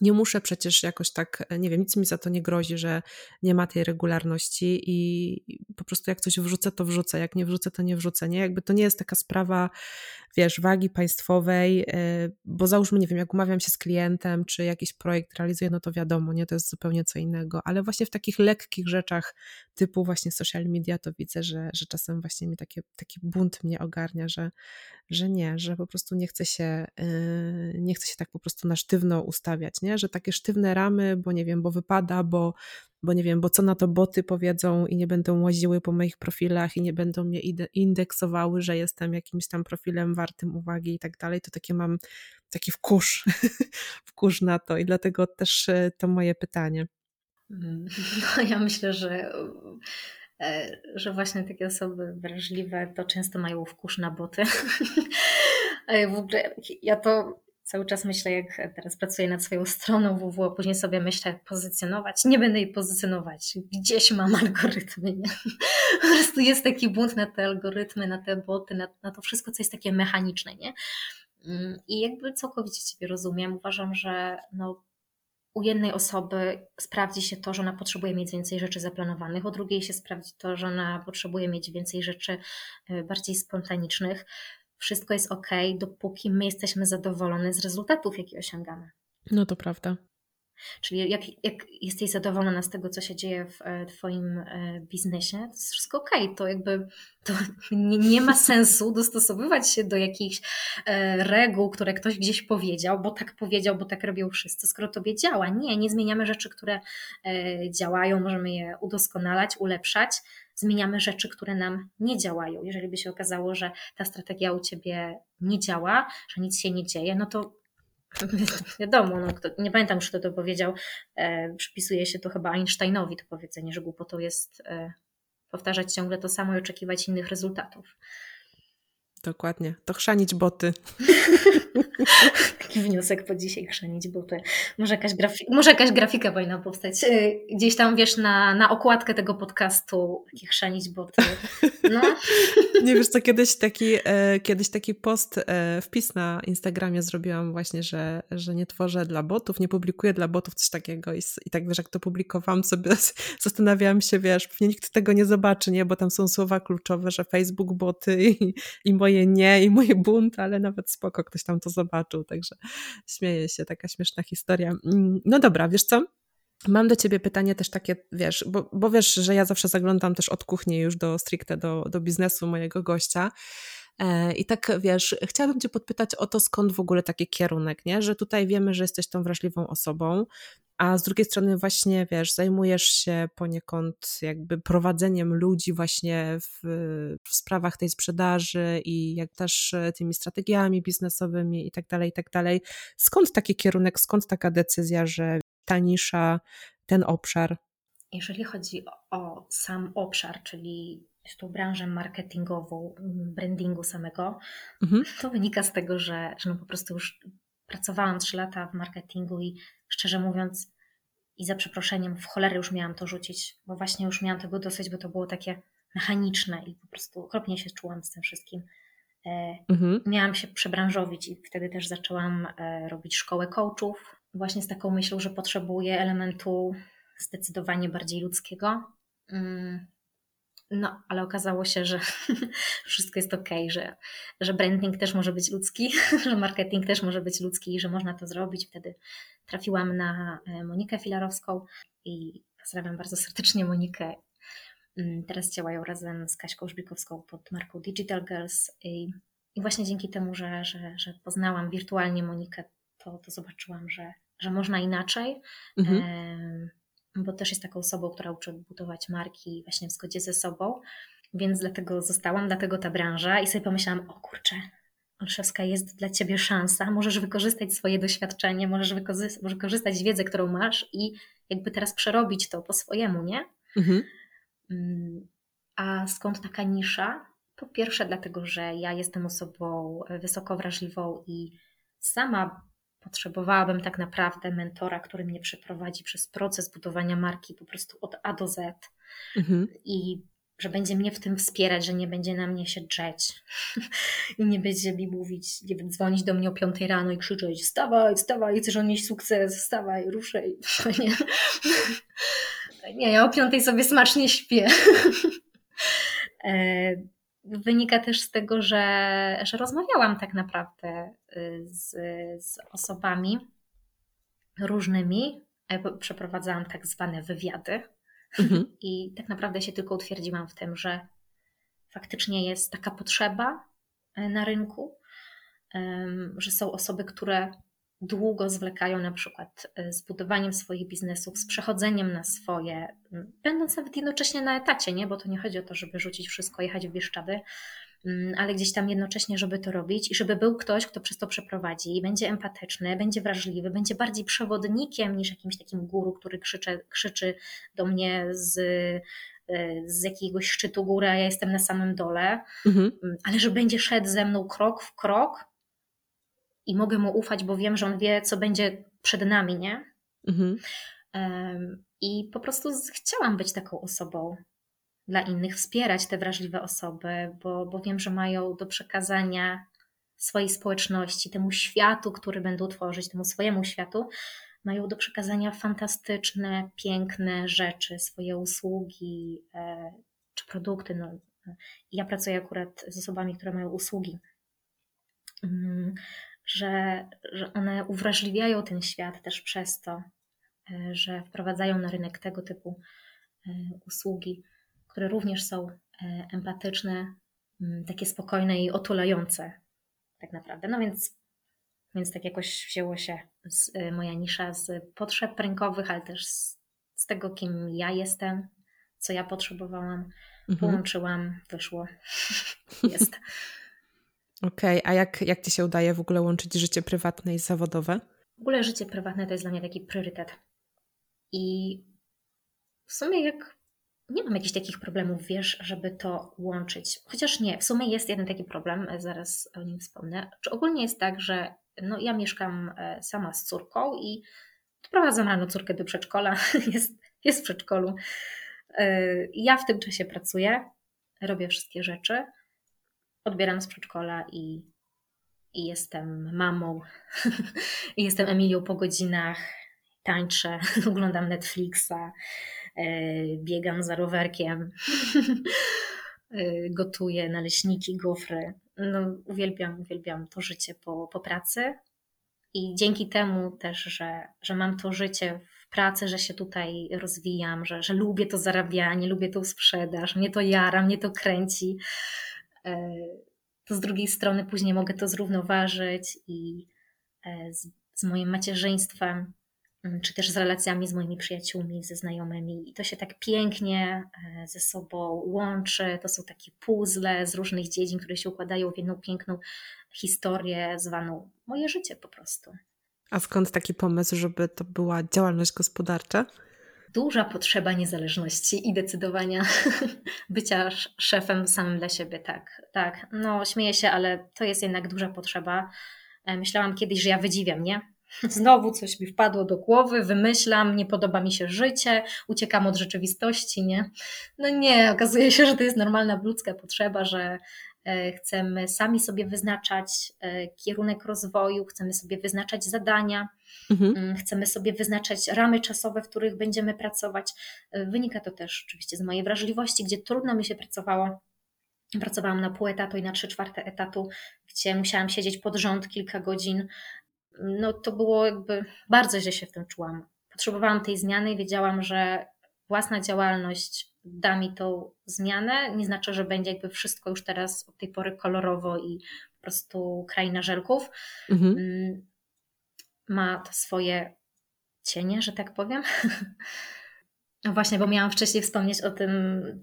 nie muszę przecież jakoś tak, nie wiem, nic mi za to nie grozi, że nie ma tej regularności i po prostu jak coś wrzucę, to wrzucę, jak nie wrzucę, to nie wrzucę, nie? Jakby to nie jest taka sprawa, wiesz, wagi państwowej, y, bo załóżmy, nie wiem, jak umawiam się z klientem, czy jakiś projekt realizuję, no to wiadomo, nie, to jest zupełnie co innego, ale właśnie w takich lekkich rzeczach typu właśnie social media, to widzę, że, że czasem właśnie mi takie, taki bunt mnie ogarnia, że, że nie, że po prostu nie chce się, y, nie chce się tak po prostu na sztywno ustawiać, nie? Że takie sztywne ramy, bo nie wiem, bo wypada, bo, bo nie wiem, bo co na to boty powiedzą i nie będą łaziły po moich profilach i nie będą mnie indeksowały, że jestem jakimś tam profilem wartym uwagi i tak dalej, to takie mam taki wkurz, wkurz na to i dlatego też y, to moje pytanie. Mm, no ja myślę, że e, że właśnie takie osoby wrażliwe to często mają wkurz na boty. w ogóle ja to cały czas myślę, jak teraz pracuję nad swoją stroną www, a później sobie myślę, jak pozycjonować. Nie będę jej pozycjonować. Gdzieś mam algorytmy. Nie? Po prostu jest taki bunt na te algorytmy, na te boty, na, na to wszystko, co jest takie mechaniczne. Nie? Mm, I jakby całkowicie Ciebie rozumiem. Uważam, że no, u jednej osoby sprawdzi się to, że ona potrzebuje mieć więcej rzeczy zaplanowanych, u drugiej się sprawdzi to, że ona potrzebuje mieć więcej rzeczy e, bardziej spontanicznych wszystko jest ok, dopóki my jesteśmy zadowolone z rezultatów, jakie osiągamy. No to prawda. Czyli jak, jak jesteś zadowolona z tego, co się dzieje w e, Twoim e, biznesie, to jest wszystko ok. To jakby to nie, nie ma sensu dostosowywać się do jakichś e, reguł, które ktoś gdzieś powiedział, bo tak powiedział, bo tak robią wszyscy, skoro tobie działa. Nie, nie zmieniamy rzeczy, które działają, możemy je udoskonalać, ulepszać zmieniamy rzeczy, które nam nie działają. Jeżeli by się okazało, że ta strategia u ciebie nie działa, że nic się nie dzieje, no to wiadomo, no, kto, nie pamiętam już kto to powiedział, e, przypisuje się to chyba Einsteinowi to powiedzenie, że głupotą jest e, powtarzać ciągle to samo i oczekiwać innych rezultatów. Dokładnie. To chrzanić boty. Taki wniosek po dzisiaj, chrzanić boty. Może jakaś, grafi- może jakaś grafika powinna powstać. Y, gdzieś tam, wiesz, na, na okładkę tego podcastu, takie chrzanić boty. No. Nie wiesz co, kiedyś taki, e, kiedyś taki post, e, wpis na Instagramie zrobiłam właśnie, że, że nie tworzę dla botów, nie publikuję dla botów, coś takiego i, i tak wiesz, jak to publikowałam sobie, zastanawiałam się, wiesz, pewnie nikt tego nie zobaczy, nie, bo tam są słowa kluczowe, że Facebook boty i, i moje nie i mój bunt, ale nawet spoko, ktoś tam to zobaczył, także śmieję się, taka śmieszna historia. Mm, no dobra, wiesz co? Mam do ciebie pytanie też takie, wiesz, bo, bo wiesz, że ja zawsze zaglądam też od kuchni już do stricte do, do biznesu mojego gościa. E, I tak wiesz, chciałabym Cię podpytać o to, skąd w ogóle taki kierunek, nie? że tutaj wiemy, że jesteś tą wrażliwą osobą, a z drugiej strony właśnie, wiesz, zajmujesz się poniekąd jakby prowadzeniem ludzi właśnie w, w sprawach tej sprzedaży i jak też tymi strategiami biznesowymi i tak dalej, i tak dalej. Skąd taki kierunek, skąd taka decyzja, że ta nisza, ten obszar? Jeżeli chodzi o sam obszar, czyli tą branżę marketingową, brandingu samego, mhm. to wynika z tego, że, że no po prostu już pracowałam 3 lata w marketingu i szczerze mówiąc, i za przeproszeniem, w cholerę już miałam to rzucić, bo właśnie już miałam tego dosyć, bo to było takie mechaniczne i po prostu okropnie się czułam z tym wszystkim. E, mhm. Miałam się przebranżowić i wtedy też zaczęłam e, robić szkołę coachów, właśnie z taką myślą, że potrzebuję elementu zdecydowanie bardziej ludzkiego. No, ale okazało się, że wszystko jest ok, że, że branding też może być ludzki, że marketing też może być ludzki i że można to zrobić. Wtedy trafiłam na e, Monikę Filarowską i pozdrawiam bardzo serdecznie Monikę. Mm, teraz działają razem z Kaśką Żbikowską pod marką Digital Girls i, i właśnie dzięki temu, że, że, że poznałam wirtualnie Monikę, to, to zobaczyłam, że, że można inaczej. Mhm bo też jest taką osobą, która uczy budować marki właśnie w zgodzie ze sobą, więc dlatego zostałam, dlatego ta branża i sobie pomyślałam, o kurczę, Olszewska, jest dla Ciebie szansa, możesz wykorzystać swoje doświadczenie, możesz wykorzystać wiedzę, którą masz i jakby teraz przerobić to po swojemu, nie? Mhm. Mm, a skąd taka nisza? Po pierwsze dlatego, że ja jestem osobą wysoko wrażliwą i sama potrzebowałabym tak naprawdę mentora, który mnie przeprowadzi przez proces budowania marki po prostu od A do Z mhm. i że będzie mnie w tym wspierać, że nie będzie na mnie się drzeć i nie będzie mi mówić, nie wiem, dzwonić do mnie o 5 rano i krzyczeć wstawaj, wstawaj, chcesz odnieść sukces, wstawaj, ruszaj. Nie, nie ja o 5 sobie smacznie śpię. E, wynika też z tego, że, że rozmawiałam tak naprawdę z, z osobami różnymi. Przeprowadzałam tak zwane wywiady mhm. i tak naprawdę się tylko utwierdziłam w tym, że faktycznie jest taka potrzeba e, na rynku, że są osoby, które długo zwlekają na przykład e, z budowaniem swoich biznesów, z przechodzeniem na swoje, będąc nawet jednocześnie na etacie, nie? bo to nie chodzi o to, żeby rzucić wszystko, jechać w Bieszczady, ale gdzieś tam jednocześnie, żeby to robić i żeby był ktoś, kto przez to przeprowadzi będzie empatyczny, będzie wrażliwy, będzie bardziej przewodnikiem niż jakimś takim guru, który krzyczy, krzyczy do mnie z z jakiegoś szczytu góry, a ja jestem na samym dole, mhm. ale że będzie szedł ze mną krok w krok i mogę mu ufać, bo wiem, że on wie, co będzie przed nami, nie? Mhm. I po prostu chciałam być taką osobą dla innych, wspierać te wrażliwe osoby, bo, bo wiem, że mają do przekazania swojej społeczności, temu światu, który będą tworzyć, temu swojemu światu, mają do przekazania fantastyczne, piękne rzeczy, swoje usługi e, czy produkty. No, ja pracuję akurat z osobami, które mają usługi, mm, że, że one uwrażliwiają ten świat też przez to, e, że wprowadzają na rynek tego typu e, usługi, które również są empatyczne, mm, takie spokojne i otulające tak naprawdę. No więc, więc tak jakoś wzięło się z, y, moja nisza z potrzeb rynkowych, ale też z, z tego, kim ja jestem, co ja potrzebowałam. Mhm. Połączyłam, wyszło. Jest. Okej, okay. a jak, jak Ci się udaje w ogóle łączyć życie prywatne i zawodowe? W ogóle życie prywatne to jest dla mnie taki priorytet. I w sumie jak nie mam jakichś takich problemów, wiesz, żeby to łączyć. Chociaż nie, w sumie jest jeden taki problem, zaraz o nim wspomnę. Czy ogólnie jest tak, że no, ja mieszkam e, sama z córką i odprowadzam rano córkę do przedszkola, jest, jest w przedszkolu. E, ja w tym czasie pracuję, robię wszystkie rzeczy, odbieram z przedszkola i, i jestem mamą, jestem Emilią po godzinach, tańczę, oglądam Netflixa, E, biegam za rowerkiem, e, gotuję naleśniki, gofry. No, uwielbiam, uwielbiam to życie po, po pracy. I dzięki temu też, że, że mam to życie w pracy, że się tutaj rozwijam, że, że lubię to zarabianie, lubię tą sprzedaż, mnie to jara, mnie to kręci, e, to z drugiej strony później mogę to zrównoważyć i z, z moim macierzyństwem czy też z relacjami z moimi przyjaciółmi, ze znajomymi. I to się tak pięknie e, ze sobą łączy. To są takie puzzle z różnych dziedzin, które się układają w jedną piękną historię zwaną moje życie po prostu. A skąd taki pomysł, żeby to była działalność gospodarcza? Duża potrzeba niezależności i decydowania, bycia szefem samym dla siebie, tak. Tak, no śmieję się, ale to jest jednak duża potrzeba. E, myślałam kiedyś, że ja wydziwiam, nie? Znowu coś mi wpadło do głowy, wymyślam, nie podoba mi się życie, uciekam od rzeczywistości, nie? No nie, okazuje się, że to jest normalna ludzka potrzeba, że e, chcemy sami sobie wyznaczać e, kierunek rozwoju, chcemy sobie wyznaczać zadania, mhm. Mm, chcemy sobie wyznaczać ramy czasowe, w których będziemy pracować. E, wynika to też oczywiście z mojej wrażliwości, gdzie trudno mi się pracowało. Pracowałam na pół etatu i na trzy czwarte etatu, gdzie musiałam siedzieć pod rząd kilka godzin, no to było jakby bardzo źle się w tym czułam. Potrzebowałam tej zmiany i wiedziałam, że własna działalność da mi tą zmianę. Nie znaczy, że będzie jakby wszystko już teraz od tej pory kolorowo i po prostu kraina żelków. Mhm. Mm, ma to swoje cienie, że tak powiem. No właśnie, bo miałam wcześniej wspomnieć o tym,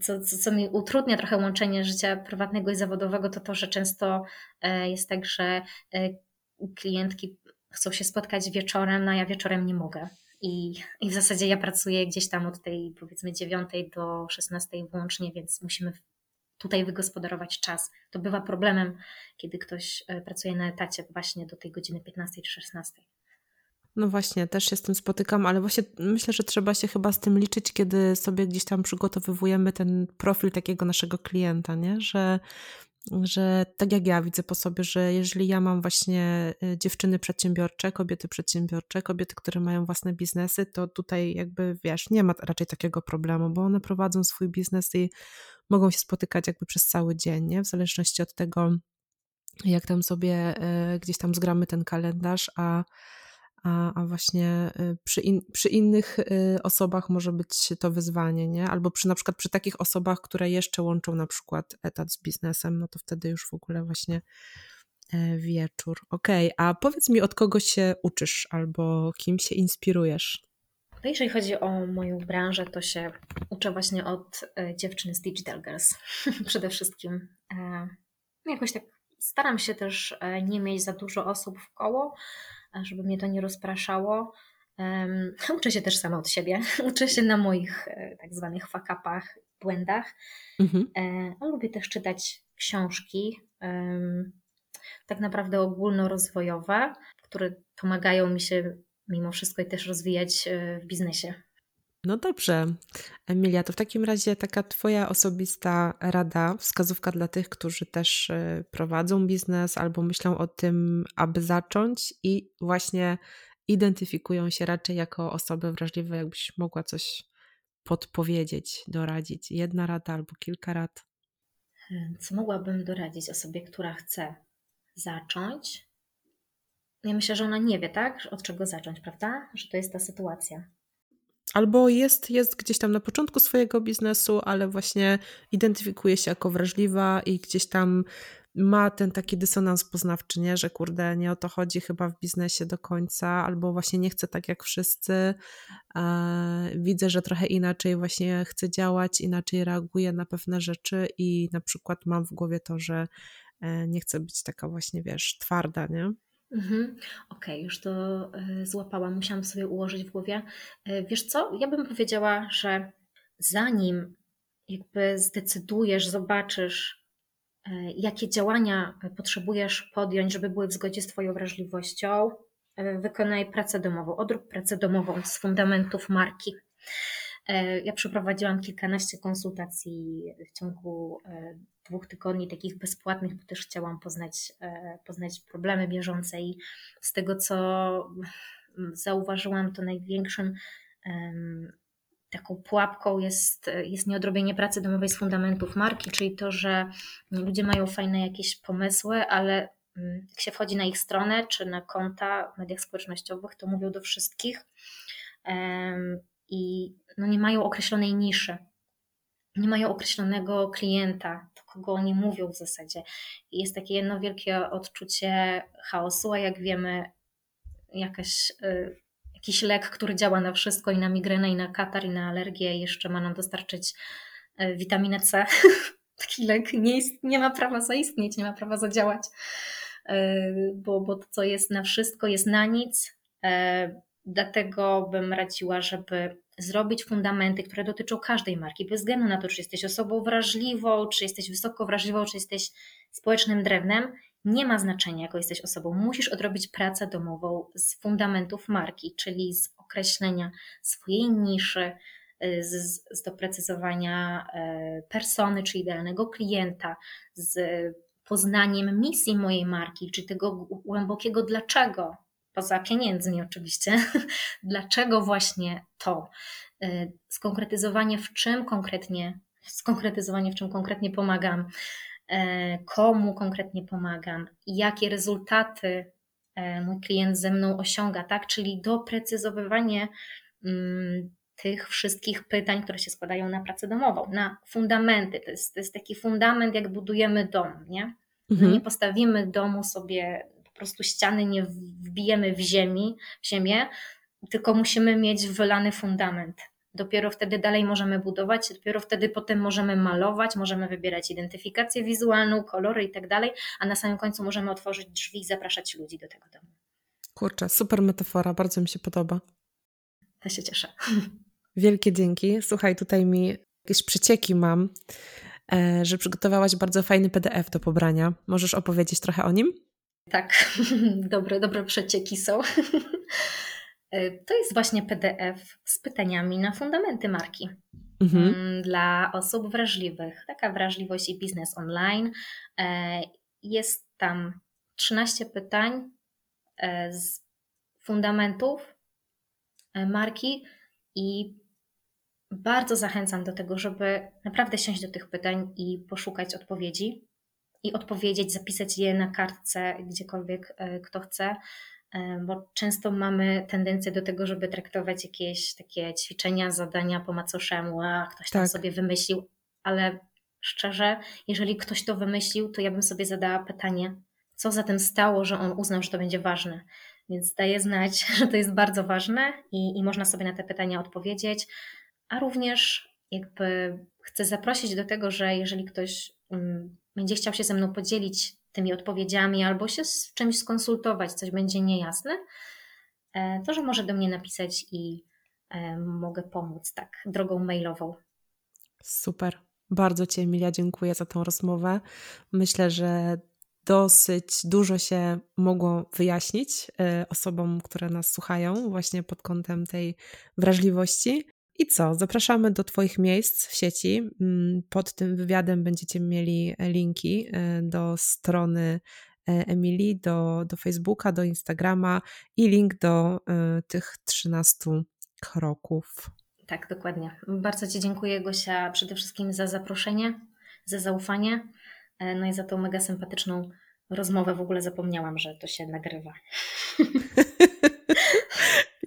co, co, co, mi utrudnia trochę łączenie życia prywatnego i zawodowego, to to, że często e, jest tak, że e, klientki chcą się spotkać wieczorem, no ja wieczorem nie mogę. I, I w zasadzie ja pracuję gdzieś tam od tej powiedzmy 9 do 16 włącznie, więc musimy tutaj wygospodarować czas. To bywa problemem, kiedy ktoś e, pracuje na etacie właśnie do tej godziny 15 czy 16. No właśnie, też się z tym spotykam, ale właśnie myślę, że trzeba się chyba z tym liczyć, kiedy sobie gdzieś tam przygotowywujemy ten profil takiego naszego klienta, nie? Że że tak jak ja widzę po sobie, że jeżeli ja mam właśnie y, dziewczyny przedsiębiorcze, kobiety przedsiębiorcze, kobiety, które mają własne biznesy, to tutaj jakby wiesz, nie ma raczej takiego problemu, bo one prowadzą swój biznes i mogą się spotykać jakby przez cały dzień, nie? w zależności od tego, jak tam sobie y, gdzieś tam zgramy ten kalendarz, a a, a właśnie y, przy, in, przy innych y, osobach może być to wyzwanie, nie? Albo przy na przykład przy takich osobach, które jeszcze łączą na przykład etat z biznesem, no to wtedy już w ogóle właśnie e, wieczór. Okej, okay, a powiedz mi, od kogo się uczysz albo kim się inspirujesz? No jeżeli chodzi o moją branżę, to się uczę właśnie od e, dziewczyny z Digital Girls przede wszystkim. E, jakoś tak staram się też nie mieć za dużo osób w koło, żeby mnie to nie rozpraszało. Um, uczę się też sama od siebie. Uczę się na moich e, tak zwanych fakapach, błędach. Mhm. E, lubię też czytać książki, tak naprawdę ogólnorozwojowe, które pomagają mi się mimo wszystko też rozwijać e, w biznesie. No dobrze, Emilia, to w takim razie taka Twoja osobista rada, wskazówka dla tych, którzy też e, prowadzą biznes albo myślą o tym, aby zacząć i właśnie identyfikują się raczej jako osoby wrażliwe, jakbyś mogła coś podpowiedzieć, doradzić. Jedna rada albo kilka rad. Co mogłabym doradzić osobie, która chce zacząć? Ja myślę, że ona nie wie, tak? Od czego zacząć, prawda? Że to jest ta sytuacja. Albo jest, jest gdzieś tam na początku swojego biznesu, ale właśnie identyfikuje się jako wrażliwa i gdzieś tam ma ten taki dysonans poznawczy, nie? że kurde, nie o to chodzi chyba w biznesie do końca, albo właśnie nie chcę tak jak wszyscy. Widzę, że trochę inaczej właśnie chcę działać, inaczej reaguję na pewne rzeczy i na przykład mam w głowie to, że e, nie chcę być taka właśnie, wiesz, twarda, nie? Mhm. Okej, już to e, złapałam, musiałam sobie ułożyć w głowie. E, wiesz co, ja bym powiedziała, że zanim jakby zdecydujesz, zobaczysz, e, jakie działania potrzebujesz podjąć, żeby były w zgodzie z Twoją wrażliwością, wykonaj pracę domową, odrób pracę domową z fundamentów marki. Ja przeprowadziłam kilkanaście konsultacji w ciągu dwóch tygodni takich bezpłatnych, bo też chciałam poznać, e, poznać problemy bieżące i z tego, co zauważyłam, to największym taką pułapką jest, jest nieodrobienie pracy domowej z fundamentów marki, czyli to, że ludzie mają fajne jakieś pomysły, ale jak się wchodzi na ich stronę czy na konta w mediach społecznościowych, to mówią do wszystkich. I no nie mają określonej niszy nie mają określonego klienta, do kogo oni mówią w zasadzie. I jest takie jedno wielkie odczucie chaosu, a jak wiemy, jakaś, y, jakiś lek, który działa na wszystko i na migrenę, i na katar, i na alergię, jeszcze ma nam dostarczyć y, witaminę C. Taki lek nie, jest, nie ma prawa zaistnieć, nie ma prawa zadziałać, y, bo, bo to, co jest na wszystko, jest na nic. Dlatego bym radziła, żeby zrobić fundamenty, które dotyczą każdej marki, bez względu na to, czy jesteś osobą wrażliwą, czy jesteś wysoko wrażliwą, czy jesteś społecznym drewnem, nie ma znaczenia, jaką jesteś osobą. Musisz odrobić pracę domową z fundamentów marki, czyli z określenia swojej niszy, z, z doprecyzowania y, persony, czy idealnego klienta, z poznaniem misji mojej marki, czy tego głębokiego dlaczego poza pieniędzmi oczywiście, dlaczego właśnie to, y, skonkretyzowanie w czym konkretnie, skonkretyzowanie w czym konkretnie pomagam, y, komu konkretnie pomagam jakie rezultaty y, mój klient ze mną osiąga, tak? Czyli doprecyzowywanie mm, tych wszystkich pytań, które się składają na pracę domową, na fundamenty. To jest, to jest taki fundament, jak budujemy dom, nie? Mhm. Nie postawimy domu sobie prostu ściany nie wbijemy w ziemi, w ziemię, tylko musimy mieć wylany fundament. Dopiero wtedy dalej możemy budować, dopiero wtedy potem możemy malować, możemy wybierać identyfikację wizualną, kolory i tak dalej, a na samym końcu możemy otworzyć drzwi i zapraszać ludzi do tego domu. Kurczę, super metafora, bardzo mi się podoba. Ja się cieszę. Wielkie dzięki. Słuchaj, tutaj mi jakieś przecieki mam, e, że przygotowałaś bardzo fajny PDF do pobrania. Możesz opowiedzieć trochę o nim? Tak, dobre, dobre przecieki są. E, to jest właśnie PDF z pytaniami na fundamenty marki. Mhm. Mm, dla osób wrażliwych. Taka wrażliwość i biznes online. E, jest tam 13 pytań e, z fundamentów marki i bardzo zachęcam do tego, żeby naprawdę siąść do tych pytań i poszukać odpowiedzi i odpowiedzieć, zapisać je na kartce, gdziekolwiek e, kto chce, e, bo często mamy tendencję do tego, żeby traktować jakieś takie ćwiczenia, zadania po macoszemu, a ktoś tam tak. sobie wymyślił, ale szczerze, jeżeli ktoś to wymyślił, to ja bym sobie zadała pytanie, co za tym stało, że on uznał, że to będzie ważne. Więc daję znać, że to jest bardzo ważne i, i można sobie na te pytania odpowiedzieć, a również jakby chcę zaprosić do tego, że jeżeli ktoś mm, będzie chciał się ze mną podzielić tymi odpowiedziami albo się z czymś skonsultować, coś będzie niejasne, to że może do mnie napisać i mogę pomóc tak drogą mailową. Super. Bardzo Ci, Emilia, dziękuję za tą rozmowę. Myślę, że dosyć dużo się mogło wyjaśnić osobom, które nas słuchają, właśnie pod kątem tej wrażliwości. I co? Zapraszamy do Twoich miejsc w sieci. Mm, pod tym wywiadem będziecie mieli linki e, do strony e, Emilii, do, do Facebooka, do Instagrama i link do e, tych 13 kroków. Tak, dokładnie. Bardzo Ci dziękuję, Gosia, przede wszystkim za zaproszenie, za zaufanie, no i za tą mega sympatyczną rozmowę. W ogóle zapomniałam, że to się nagrywa.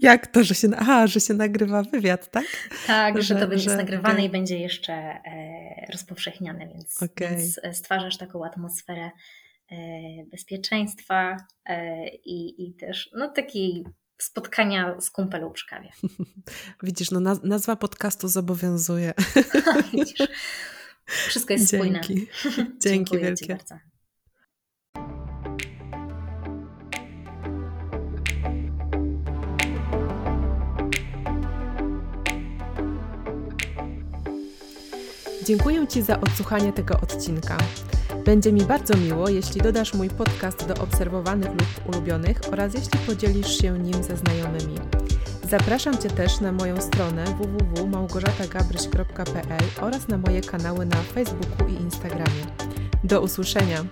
Jak to, że się, aha, że się nagrywa wywiad, tak? Tak, że, że to będzie że, nagrywane okay. i będzie jeszcze e, rozpowszechniane, więc, okay. więc stwarzasz taką atmosferę e, bezpieczeństwa e, i, i też no, takiej spotkania z kumpelą przy kawie. Widzisz, no nazwa podcastu zobowiązuje. Widzisz, wszystko jest Dzięki. spójne. Dzięki Dziękuję wielkie. Ci bardzo. Dziękuję Ci za odsłuchanie tego odcinka. Będzie mi bardzo miło, jeśli dodasz mój podcast do obserwowanych lub ulubionych oraz jeśli podzielisz się nim ze znajomymi. Zapraszam Cię też na moją stronę www.małgorzatagabryś.pl oraz na moje kanały na Facebooku i Instagramie. Do usłyszenia!